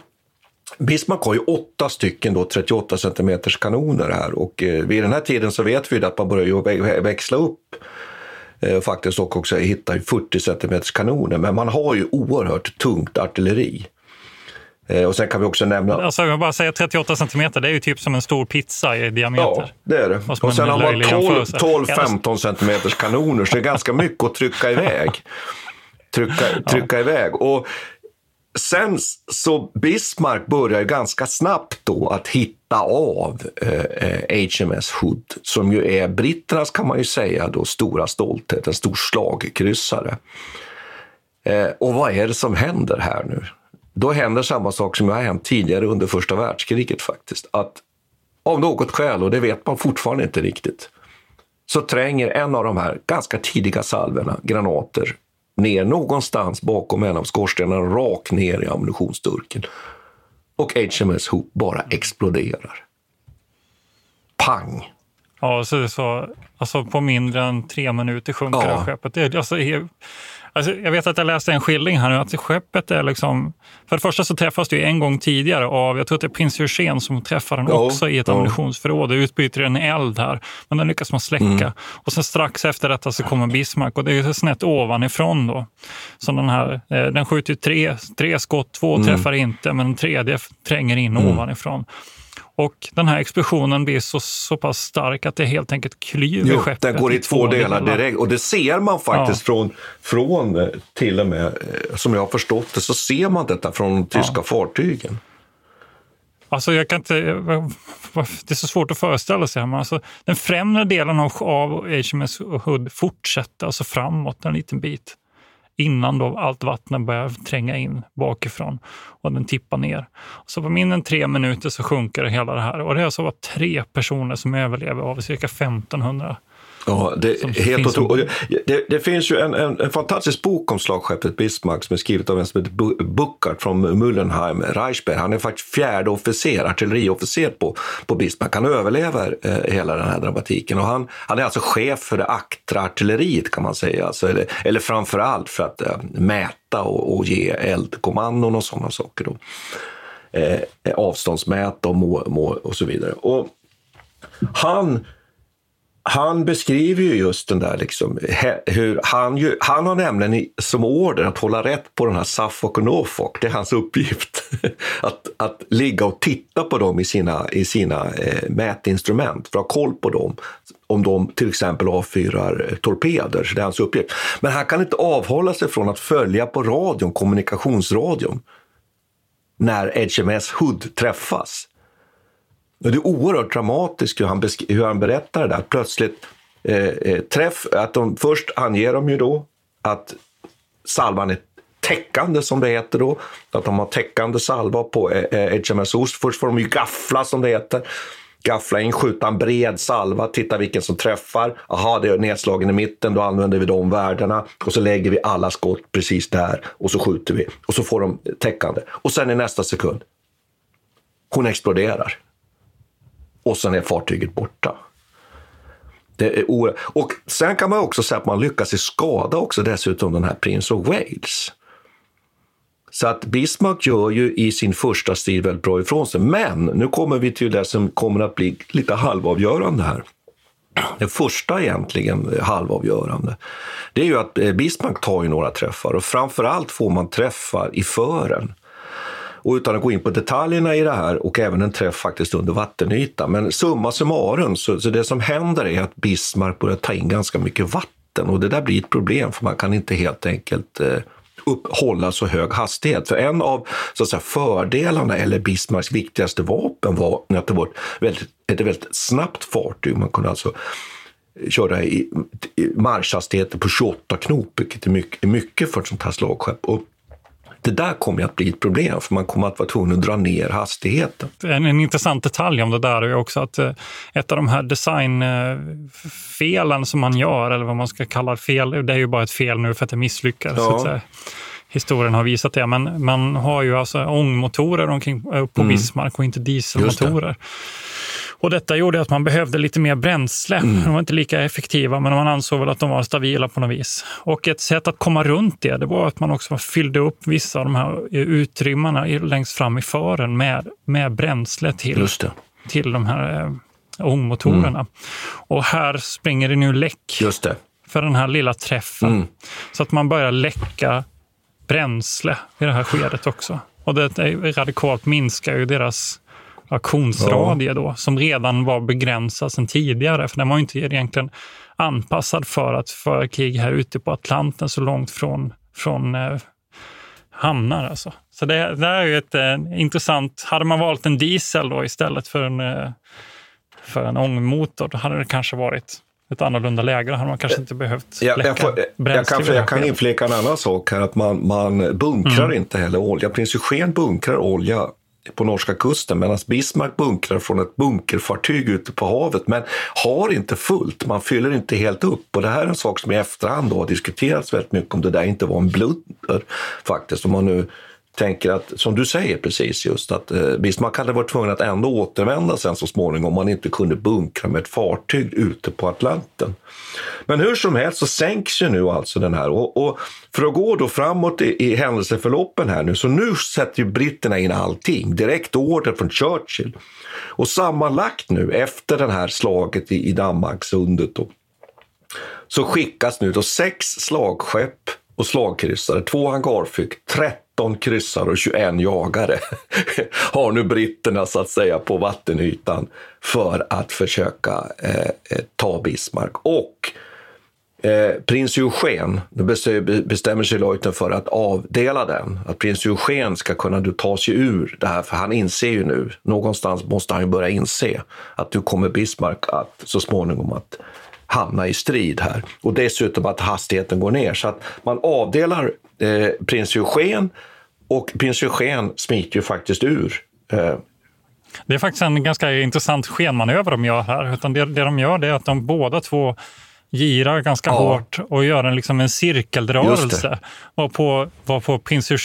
Bismarck har ju åtta stycken då 38 cm kanoner här och eh, vid den här tiden så vet vi att man börjar ju växla upp eh, faktiskt och också hitta ju 40 cm kanoner. Men man har ju oerhört tungt artilleri. Eh, och sen kan vi också nämna... Alltså, jag bara säga 38 centimeter, det är ju typ som en stor pizza i diameter. Ja, det är det. Och sen en har man löjlig jämförelse. 12-15 centimeters kanoner, så det är ganska mycket att trycka iväg. Trycka, trycka iväg. Och sen så Bismarck börjar ganska snabbt då att hitta av eh, eh HMS Hood, som ju är britternas, kan man ju säga, då, stora stolthet, en stor slagkryssare. Eh, och vad är det som händer här nu? Då händer samma sak som har hänt tidigare under första världskriget faktiskt. Att av något skäl, och det vet man fortfarande inte riktigt, så tränger en av de här ganska tidiga salvorna, granater, ner någonstans bakom en av skorstenarna, rakt ner i ammunitionsdurken. Och HMS Hoop bara exploderar. Pang! Ja, så, det är så, alltså på mindre än tre minuter sjunker Ja. skeppet. Det, är- alltså, he- alltså, jag vet att jag läste en skildring här nu, att skeppet är liksom... För det första så träffas det ju en gång tidigare av, jag tror att det är prins Eugen som träffar den Ja, också i ett ja. ammunitionsförråd. Det utbyter en eld här, men den lyckas man släcka. Mm. Och sen strax efter detta så kommer Bismarck och det är snett ovanifrån då. Så den här, eh, den skjuter ju tre, tre skott, två Mm. träffar inte, men den tredje tränger in ovanifrån. Och den här explosionen blir så, så pass stark att det helt enkelt klyver Jo, skeppet. den går i två delar direkt. Och det ser man faktiskt från, från eh, till och med, eh, som jag har förstått det, så ser man detta från de tyska fartygen. Alltså jag kan inte, det är så svårt att föreställa sig. Men alltså, den främre delen av, av HMS Hood fortsätter alltså framåt en liten bit innan då allt vatten börjar tränga in bakifrån och den tippar ner. Så på mindre än tre minuter så sjunker hela det här och det är alltså bara tre personer som överlever av cirka 1500 Ja, det är helt otroligt. Det, det, finns ju en, en, en, fantastisk bok om slagskeppet Bismarck som är skrivet av en som heter Buckart från Mullenheim, Reichberg. Han är faktiskt fjärde officer, artilleriofficer på, på Bismarck. Han överlever eh, hela den här dramatiken och han, han är alltså chef för det aktra artilleriet kan man säga. Alltså, eller, eller framför allt för att eh, mäta och, och, ge eldkommandon och sådana saker. Då. Eh, avståndsmäta och, må, må, och så vidare. Och han han beskriver ju just den där, liksom, hur han, ju, han har nämligen som order att hålla rätt på den här Suffolk och Norfolk. Det är hans uppgift. att, att ligga och titta på dem i sina, i sina eh, mätinstrument för att ha koll på dem. Om de till exempel avfyrar eh, torpeder, så det är hans uppgift. Men han kan inte avhålla sig från att följa på radion, kommunikationsradion, när HMS Hood träffas. Och det är oerhört dramatiskt hur han, hur han berättar det där. Plötsligt eh, eh, träff, att de, först anger de ju då att salvan är täckande som det heter då. Att de har täckande salva på eh, eh HMS Ost. Först får de ju gaffla som det heter. Gaffla in, skjuta en bred salva, titta vilken som träffar. Aha, det är nedslagen i mitten, då använder vi de värdena. Och så lägger vi alla skott precis där och så skjuter vi. Och så får de täckande. Och sen i nästa sekund, hon exploderar och sen är fartyget borta. Det är och sen kan man också säga att man lyckas i skada också dessutom den här Prince of Wales. Så att Bismarck gör ju i sin första strid väldigt bra ifrån sig. Men nu kommer vi till det som kommer att bli lite halvavgörande här. Det första egentligen halvavgörande, det är ju att eh, Bismarck tar ju några träffar och framför allt får man träffar i fören. Och utan att gå in på detaljerna i det här och även en träff faktiskt under vattenytan. Men summa summarum, så, så det som händer är att Bismarck börjar ta in ganska mycket vatten och det där blir ett problem för man kan inte helt enkelt eh, upphålla så hög hastighet. För en av så att säga, fördelarna, eller Bismarcks viktigaste vapen, var att det var ett väldigt, ett väldigt snabbt fartyg. Man kunde alltså köra i, i marschhastigheter på 28 knop, vilket är mycket, mycket för ett sånt här slagskepp. Och det där kommer att bli ett problem, för man kommer att vara tvungen att dra ner hastigheten. En, en intressant detalj om det där är också att eh, ett av de här designfelen som man gör, eller vad man ska kalla fel, det är ju bara ett fel nu för att det misslyckades. Ja. historien har visat det, men man har ju alltså ångmotorer omkring, eh, på mm. Bismarck och inte dieselmotorer. Och detta gjorde att man behövde lite mer bränsle. Mm. De var inte lika effektiva, men man ansåg väl att de var stabila på något vis. Och ett sätt att komma runt det, det var att man också fyllde upp vissa av de här utrymmarna längst fram i fören med, med bränsle till, till de här eh, ångmotorerna. Mm. Och här springer det nu läck för den här lilla träffen. Mm. Så att man börjar läcka bränsle i det här skedet också. Och det radikalt minskar ju deras aktionsradie då, som redan var begränsad sedan tidigare. För den var inte egentligen anpassad för att föra krig här ute på Atlanten så långt från, från eh, hamnar. Alltså. Så det, det är ju ett eh, intressant... Hade man valt en diesel då istället för en, eh, för en ångmotor, då hade det kanske varit ett annorlunda läge. Då hade man kanske inte behövt ja, jag, får, jag, kan, jag kan inflika en annan sak här, att man, man bunkrar mm. inte heller olja. Prins Eugen bunkrar olja på norska kusten medan Bismarck bunkrar från ett bunkerfartyg ute på havet men har inte fullt, man fyller inte helt upp. Och det här är en sak som i efterhand har diskuterats väldigt mycket om det där inte var en blunder faktiskt. Om man nu tänker att, som du säger precis just, att eh, Bismarck hade varit tvungen att ändå återvända sen så småningom om man inte kunde bunkra med ett fartyg ute på Atlanten. Men hur som helst så sänks ju nu alltså den här och, och för att gå då framåt i, i händelseförloppen här nu så nu sätter ju britterna in allting, direkt order från Churchill. Och sammanlagt nu efter det här slaget i, i Danmarksundet då, så skickas nu då sex slagskepp och slagkryssare, två hangarflyg, 13 kryssare och 21 jagare har nu britterna så att säga på vattenytan för att försöka eh, eh ta Bismarck. Och Eh, prins Eugen, då bestämmer sig Leuthen för att avdela den. Att prins Eugen ska kunna du, ta sig ur det här, för han inser ju nu, någonstans måste han ju börja inse att du kommer Bismarck att så småningom att hamna i strid här. Och dessutom att hastigheten går ner. Så att man avdelar eh, prins Eugen och prins Eugen smiter ju faktiskt ur. Eh. Det är faktiskt en ganska intressant skenmanöver de gör här. Utan det, det de gör är att de båda två girar ganska ja. hårt och gör en, liksom en cirkelrörelse. Varpå,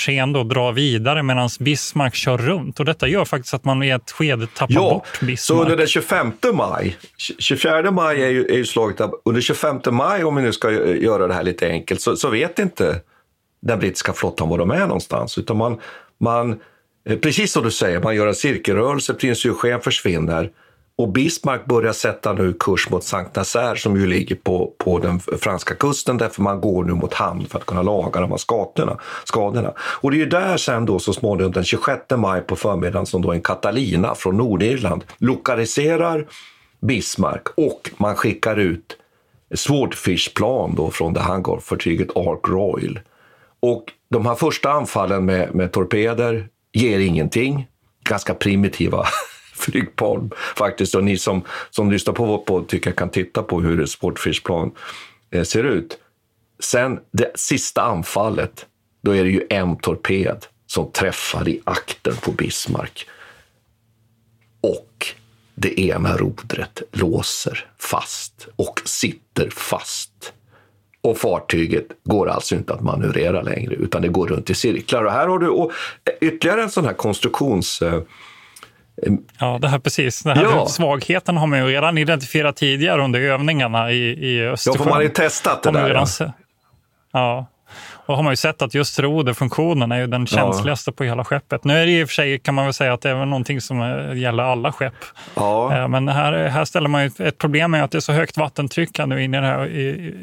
Eugen då drar vidare medan Bismarck kör runt. Och detta gör faktiskt att man i ett skede tappar ja, bort Bismarck. Så under den 25 maj, 24 maj är ju, är ju slaget under 25 maj om vi nu ska göra det här lite enkelt, så, så vet inte den brittiska flottan var de är någonstans. Utan man, man, eh, precis som du säger, man gör en cirkelrörelse, prins Eugen försvinner och Bismarck börjar sätta nu kurs mot Sankt Nazaire som ju ligger på, på den franska kusten därför man går nu mot hamn för att kunna laga de här skadorna. skadorna. Och det är ju där sen då så småningom den 26 maj på förmiddagen som då en Catalina från Nordirland lokaliserar Bismarck och man skickar ut Swordfish-plan då från det hangarfartyget Ark Royal. Och de här första anfallen med, med torpeder ger ingenting. Ganska primitiva flygplan faktiskt. Och ni som, som lyssnar på vår podd tycker jag kan titta på hur ett sportfiskplan eh, ser ut. Sen det sista anfallet, då är det ju en torped som träffar i akten på Bismarck. Och det ena rodret låser fast och sitter fast. Och fartyget går alltså inte att manövrera längre, utan det går runt i cirklar. Och här har du eh, ytterligare en sån här konstruktions eh, Ja, det här precis. Den här ja. svagheten har man ju redan identifierat tidigare under övningarna i, i Östersjön. Ja, för man har ju testat det där. Ja. ja. Och har man ju sett att just roderfunktionen är ju den känsligaste ja. på hela skeppet. Nu är det i och för sig, kan man väl säga att det är någonting som gäller alla skepp. Ja. Eh, men här, här ställer man ju ett problem med att det är så högt vattentryck nu inne i det här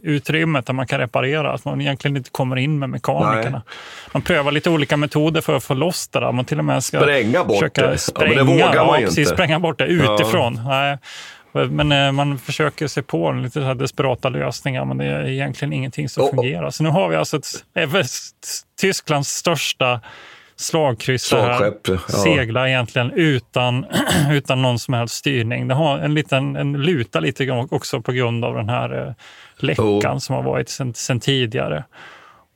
utrymmet där man kan reparera, att man egentligen inte kommer in med mekanikerna. Nej. Man prövar lite olika metoder för att få loss det där. Man till och med ska spränga bort det. Spränga, ja, men det vågar man ju inte. spränga bort det utifrån. Nej. Men eh, man försöker se på lite så desperata lösningar, men det är egentligen ingenting som oh. fungerar. Så nu har vi alltså ett, Tysklands största slagkryss här. Ja. Seglar egentligen utan, utan någon som helst styrning. Det har en liten en luta lite också på grund av den här eh, läckan oh. som har varit sedan tidigare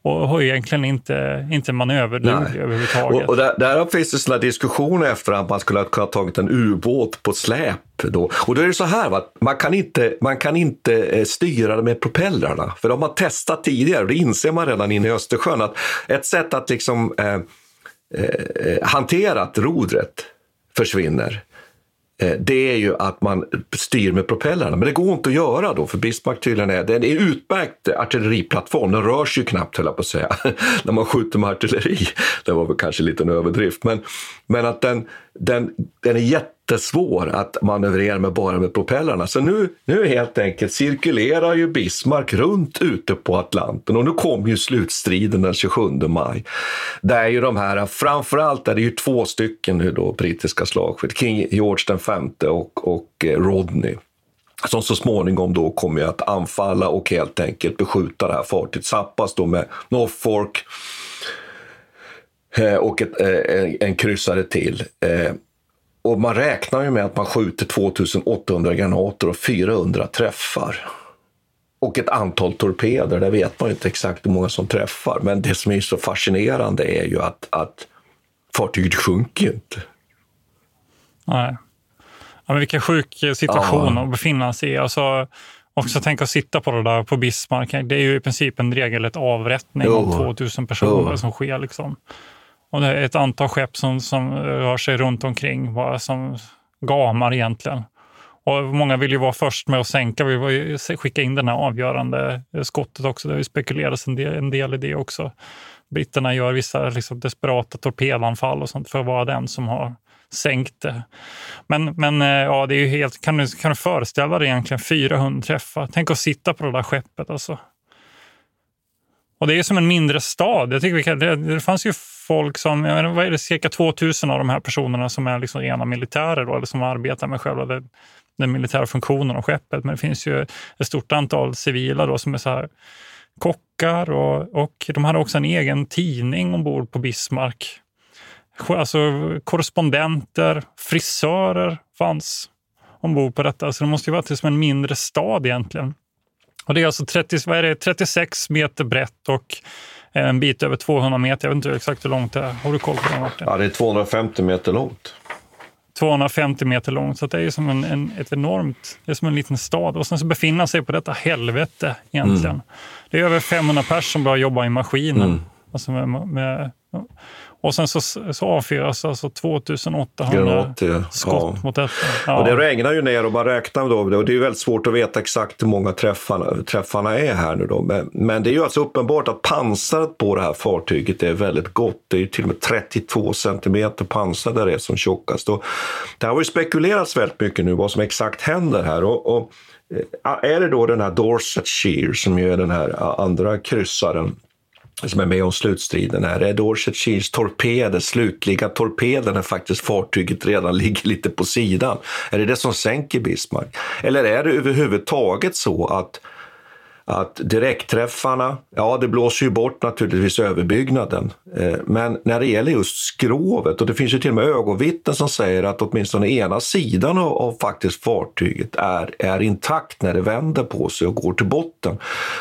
och har egentligen inte, inte manöverduglig överhuvudtaget. Och, och där, där finns det sådana diskussioner efter att man skulle ha tagit en ubåt på släp. Då. Och då är det så här, va? Man, kan inte, man kan inte eh, styra det med propellrarna. För de har testat tidigare, och det inser man redan inne i Östersjön, att ett sätt att liksom, eh, eh, hantera att rodret försvinner Eh, Eh, det är ju att man styr med propellrarna. Men det går inte att göra då, för Bismarck tydligen är, är en utmärkt artilleriplattform. Den rör sig ju knappt, höll jag på att säga, när man skjuter med artilleri. Det var väl kanske lite en överdrift. Men, men att den, den, den är jättesvår att manövrera med bara med propellrarna. Så nu, nu helt enkelt cirkulerar ju Bismarck runt ute på Atlanten och nu kommer ju slutstriden den 27 maj. Där är ju de här, framförallt är det ju två stycken nu då, brittiska slagskepp, King George V och, och eh, Rodney som så småningom då kommer att anfalla och helt enkelt beskjuta det här fartyget. Zappas då med Norfolk eh, och ett, eh, en kryssare till. Eh, och man räknar ju med att man skjuter 2800 granater och 400 träffar. Och ett antal torpeder, där vet man ju inte exakt hur många som träffar. Men det som är så fascinerande är ju att, att fartyget sjunker inte. Nej. Ja, men vilken sjuk situation ja. att befinna sig i. Alltså, också tänka att sitta på det där på Bismarck. Det är ju i princip en regelrätt avrättning av 2000 personer jo. som sker. Liksom. Och det är ett antal skepp som, som rör sig runt omkring, bara som gamar egentligen. Och många vill ju vara först med att sänka, vi vill skicka in det här avgörande skottet också. Det har ju spekulerats en del, en del i det också. Britterna gör vissa liksom, desperata torpedanfall och sånt för att vara den som har sänkt det. Men, men eh, ja, det är ju helt, kan, du, kan du föreställa dig egentligen 400 träffar? Tänk att sitta på det där skeppet alltså. Och det är som en mindre stad. Jag tycker vi kan, det, det fanns ju folk som, menar, vad är det, cirka 2000 av de här personerna som är liksom rena militärer då, eller som arbetar med själva det den militära funktionen av skeppet. Men det finns ju ett stort antal civila då som är så här kockar och, och de hade också en egen tidning ombord på Bismarck. Alltså korrespondenter, frisörer fanns ombord på detta. Så det måste ju vara som en mindre stad egentligen. Och det är alltså 30, vad är det, 36 meter brett och en bit över 200 meter. Jag vet inte exakt hur långt det är. Har du koll på det Martin? Ja, det är 250 meter långt. 250 meter långt, så det är som en, en, ett enormt, det är som en liten stad. Och sen så befinna sig på detta helvete egentligen. Mm. Det är över 500 personer som börjar jobba i maskinen. Mm. Alltså med, med, och sen så, så avfyras alltså 2800 Granater, skott ja. mot detta. Ja. Och det regnar ju ner och man räknar då, och det är väldigt svårt att veta exakt hur många träffarna, träffarna är här nu då. Men, men, det är ju alltså uppenbart att pansaret på det här fartyget är väldigt gott. Det är ju till och med 32 centimeter pansar där det är som tjockast. Och det har ju spekulerats väldigt mycket nu vad som exakt händer här. och, och eh, är det då den här Dorsetshire som ju är den här andra kryssaren som är med om slutstriden är Red Orchard torpeder, slutliga torpeder när faktiskt fartyget redan ligger lite på sidan. Är det det som sänker Bismarck? Eller är det överhuvudtaget så att att direktträffarna, ja det blåser ju bort naturligtvis överbyggnaden. Eh, men när det gäller just skrovet, och det finns ju till och med ögonvittnen som säger att åtminstone ena sidan av, av faktiskt fartyget är, är intakt när det vänder på sig och går till botten.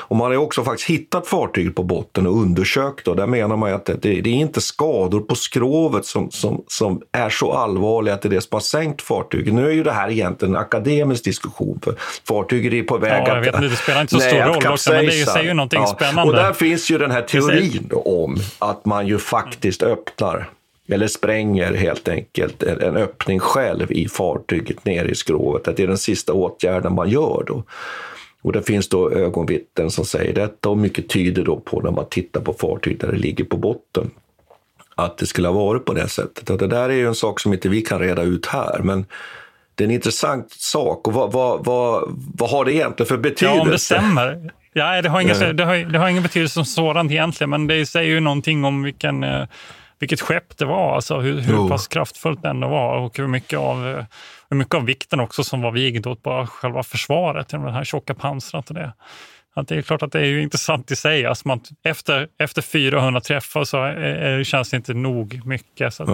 Och man har också faktiskt hittat fartyget på botten och undersökt och där menar man att det, det är inte skador på skrovet som, som, som är så allvarliga att det är det som har sänkt fartyget. Nu är ju det här egentligen en akademisk diskussion för fartyget är på väg ja, jag vet, att... Det spelar inte så stor roll roll också, men det säger ju någonting ja. spännande. Och där finns ju den här teorin om att man ju faktiskt öppnar eller spränger helt enkelt en öppning själv i fartyget ner i skrovet. Att det är den sista åtgärden man gör då. Och det finns då ögonvittnen som säger detta och mycket tyder då på när man tittar på fartyg där det ligger på botten att det skulle ha varit på det sättet. Och det där är ju en sak som inte vi kan reda ut här, men det är en intressant sak. Och vad, vad, vad, vad har det egentligen för betydelse? Ja, om det stämmer. Ja, det, har ingen, det, har, det har ingen betydelse som sådant egentligen, men det säger ju någonting om vilken, eh, vilket skepp det var, alltså hur, hur pass kraftfullt det ändå var och hur mycket av, eh, hur mycket av vikten också som var vigd åt bara själva försvaret, det här tjocka pansret och det. Att det är klart att det är ju intressant i sig. Alltså man, efter, efter 400 träffar så är, känns det inte nog mycket. Så att,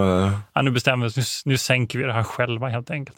ja, nu bestämmer vi oss, nu, nu sänker vi det här själva helt enkelt.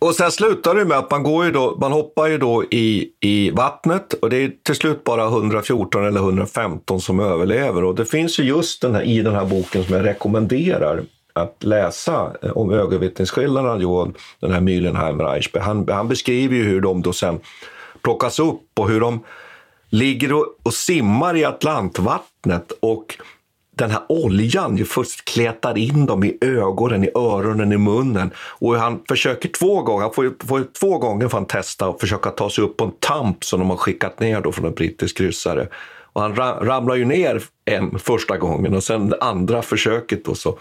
Och sen slutar det med att man, går ju då, man hoppar ju då i, i vattnet och det är till slut bara 114 eller 115 som överlever. Och det finns ju just den här, i den här boken som jag rekommenderar att läsa eh, om ögonvittnesskillnaderna. Johan, den här Mühlenheimer Eichberg. Han, han beskriver ju hur de då sen plockas upp och hur de ligger och, och simmar i Atlantvattnet och den här oljan ju först kletar in dem i ögonen, i öronen, i munnen. Och han försöker två gånger, han får, får två gånger får han testa och försöka ta sig upp på en tamp som de har skickat ner då från en brittisk kryssare. Och han ramlar ju ner en första gången och sen andra försöket då så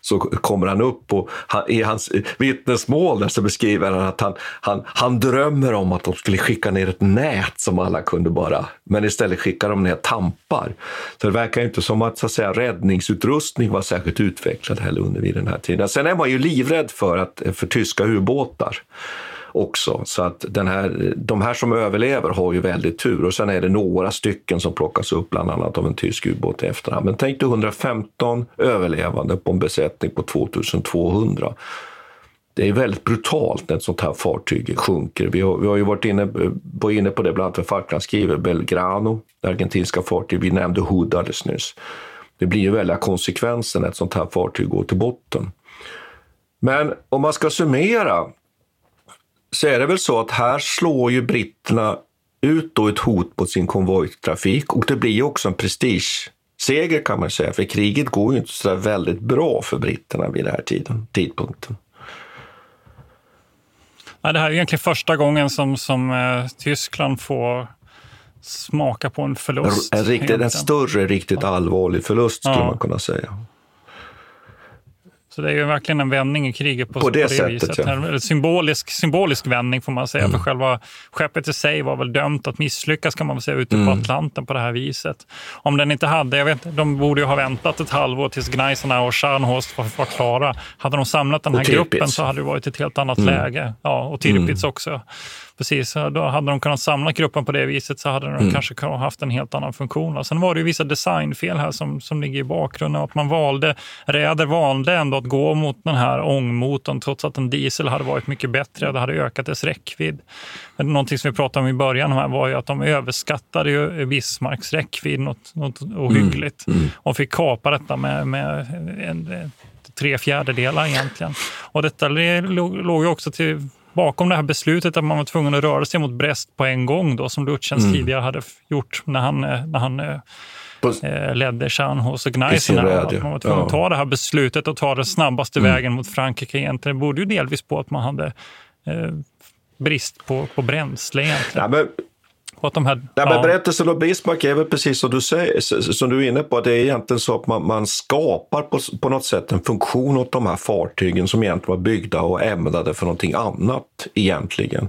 så kommer han upp och han, i hans vittnesmål där så beskriver han att han, han, han drömmer om att de skulle skicka ner ett nät som alla kunde bara, men istället skickar de ner tampar. Så det verkar inte som att, så att säga, räddningsutrustning var särskilt utvecklad heller under vid den här tiden. Sen är man ju livrädd för, att, för tyska ubåtar också. Så att den här, de här som överlever har ju väldigt tur och sen är det några stycken som plockas upp, bland annat av en tysk ubåt i efterhand. Men tänk dig 115 överlevande på en besättning på 2200 det är väldigt brutalt när ett sånt här fartyg sjunker. Vi har, vi har ju varit inne, eh, var inne på det bland annat med Falklandskrivet, Belgrano, det argentinska fartyget. Vi nämnde Hood alldeles nyss. Det blir ju väldiga konsekvenser när ett sånt här fartyg går till botten. Men om man ska summera så är det väl så att här slår ju britterna ut då ett hot mot sin konvojtrafik och det blir också en prestigeseger kan man säga, för kriget går ju inte så väldigt bra för britterna vid den här tiden, tidpunkten. Ja, det här är egentligen första gången som, som eh, Tyskland får smaka på en förlust. En, riktigt, en större, riktigt allvarlig förlust skulle ja. man kunna säga. Så det är ju verkligen en vändning i kriget på, på det, på det sättet, viset. Ja. En symbolisk, symbolisk vändning får man säga. Mm. För själva skeppet i sig var väl dömt att misslyckas kan man väl säga ute mm. på Atlanten på det här viset. Om den inte hade, jag vet de borde ju ha väntat ett halvår tills Gneisenau och Scharnhorst var, var klara. Hade de samlat den här gruppen så hade det varit ett helt annat mm. läge. Ja, och Tirpitz mm. också. Precis, då hade de kunnat samla gruppen på det viset så hade de mm. kanske haft en helt annan funktion. Och sen var det ju vissa designfel här som, som ligger i bakgrunden. Att man valde, Räder valde ändå att gå mot den här ångmotorn trots att en diesel hade varit mycket bättre. Det hade ökat dess räckvidd. Men någonting som vi pratade om i början här var ju att de överskattade ju Bismarcks räckvidd något, något ohyggligt mm. Mm. och fick kapa detta med, med en, en, tre fjärdedelar egentligen. Och detta låg ju också till bakom det här beslutet att man var tvungen att röra sig mot Brest på en gång då, som Lutjens mm. tidigare hade gjort när han, eh, när han eh, på, eh, ledde Scharnhorst och Gneisenau. Att man var tvungen ja. att ta det här beslutet och ta den snabbaste mm. vägen mot Frankrike egentligen. Det berodde ju delvis på att man hade eh, brist på, på bränsle egentligen. Ja, men och de här, ja, men berättelsen om Bismarck är väl precis som du, säger, som du är inne på, det är egentligen så att man, man skapar på, på något sätt en funktion åt de här fartygen som egentligen var byggda och ämnade för någonting annat egentligen.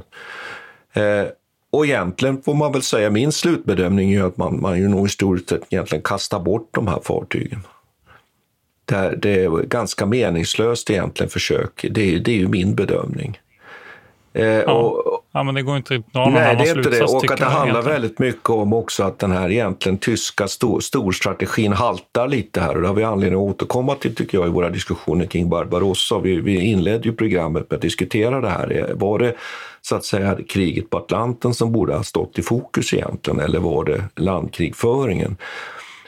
Eh, och egentligen får man väl säga, min slutbedömning är att man, man ju nog i stort sett egentligen kastar bort de här fartygen. Det är, det är ganska meningslöst egentligen försök, det, det är ju min bedömning. Eh, ja. Och, ja, men det går inte att dra någon Nej, det är inte det. Och att det handlar egentligen. väldigt mycket om också att den här egentligen tyska stor, storstrategin haltar lite här. Och det har vi anledning att återkomma till, tycker jag, i våra diskussioner kring Barbarossa. Vi, vi inledde ju programmet med att diskutera det här. Var det så att säga kriget på Atlanten som borde ha stått i fokus egentligen, eller var det landkrigföringen?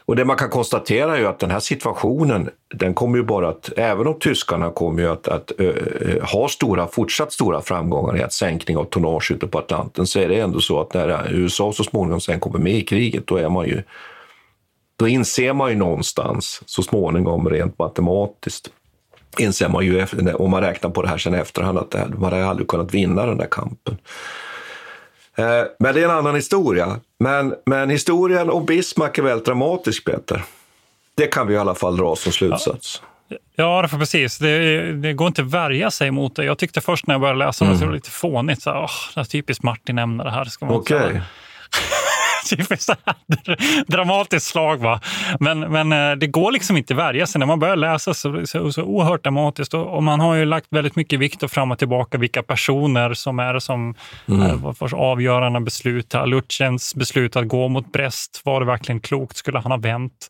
Och det man kan konstatera är ju att den här situationen, den kommer ju bara att, även om tyskarna kommer ju att, att ö, ha stora, fortsatt stora framgångar i att sänkning av tonnage ute på Atlanten, så är det ändå så att när USA så småningom sen kommer med i kriget, då är man ju, då inser man ju någonstans så småningom rent matematiskt, inser man ju, om man räknar på det här sen efterhand, att man hade aldrig kunnat vinna den där kampen. Eh, men det är en annan historia. Men, men historien om Bismarck är väldigt dramatisk, Peter. Det kan vi i alla fall dra som slutsats. Ja. Ja, för precis. Det, det, går inte att värja sig mot det. Jag tyckte först när jag började läsa mm. det, det var lite fånigt. Så, åh, det typiskt Martin ämne det här. Ska man okay. dramatiskt slag. Va? Men, men eh, det går liksom inte att värja sig. När man börjar läsa så, så, så oerhört dramatiskt. Och, och, man har ju lagt väldigt mycket vikt och fram och tillbaka vilka personer som är som mm. är avgörande beslut. Lutjens beslut att gå mot Brest, var det verkligen klokt? Skulle han ha vänt?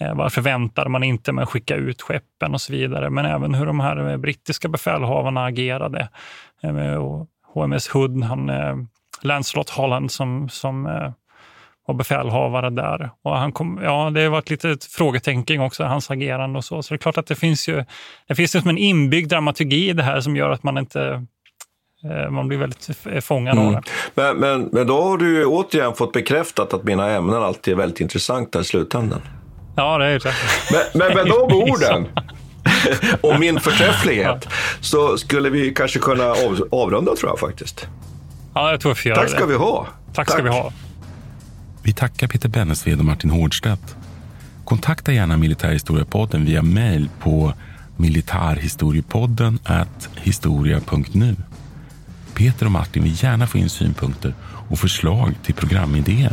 Eh, varför väntade man inte med att skicka ut skeppen och så vidare? Men även hur de här brittiska befälhavarna agerade. HMS Hood, han, Lancelot Holland som, som var befälhavare där. Och han kom, ja, det har varit lite frågetecken också, hans agerande och så. Så det är klart att det finns ju det finns liksom en inbyggd dramaturgi i det här som gör att man inte eh, man blir väldigt fångad mm. av det. Men, men, men då har du återigen fått bekräftat att mina ämnen alltid är väldigt intressanta i slutändan. Ja, det är det. Men, men med de orden och min förträfflighet så skulle vi kanske kunna av, avrunda tror jag faktiskt. Ja, jag tror vi får göra Tack ska det. vi ha. Tack, Tack ska vi ha. Vi tackar Peter Bennesved och Martin Hårdstedt. Kontakta gärna Militärhistoriepodden via mejl på militarhistoriepodden historia.nu. Peter och Martin vill gärna få in synpunkter och förslag till programidéer.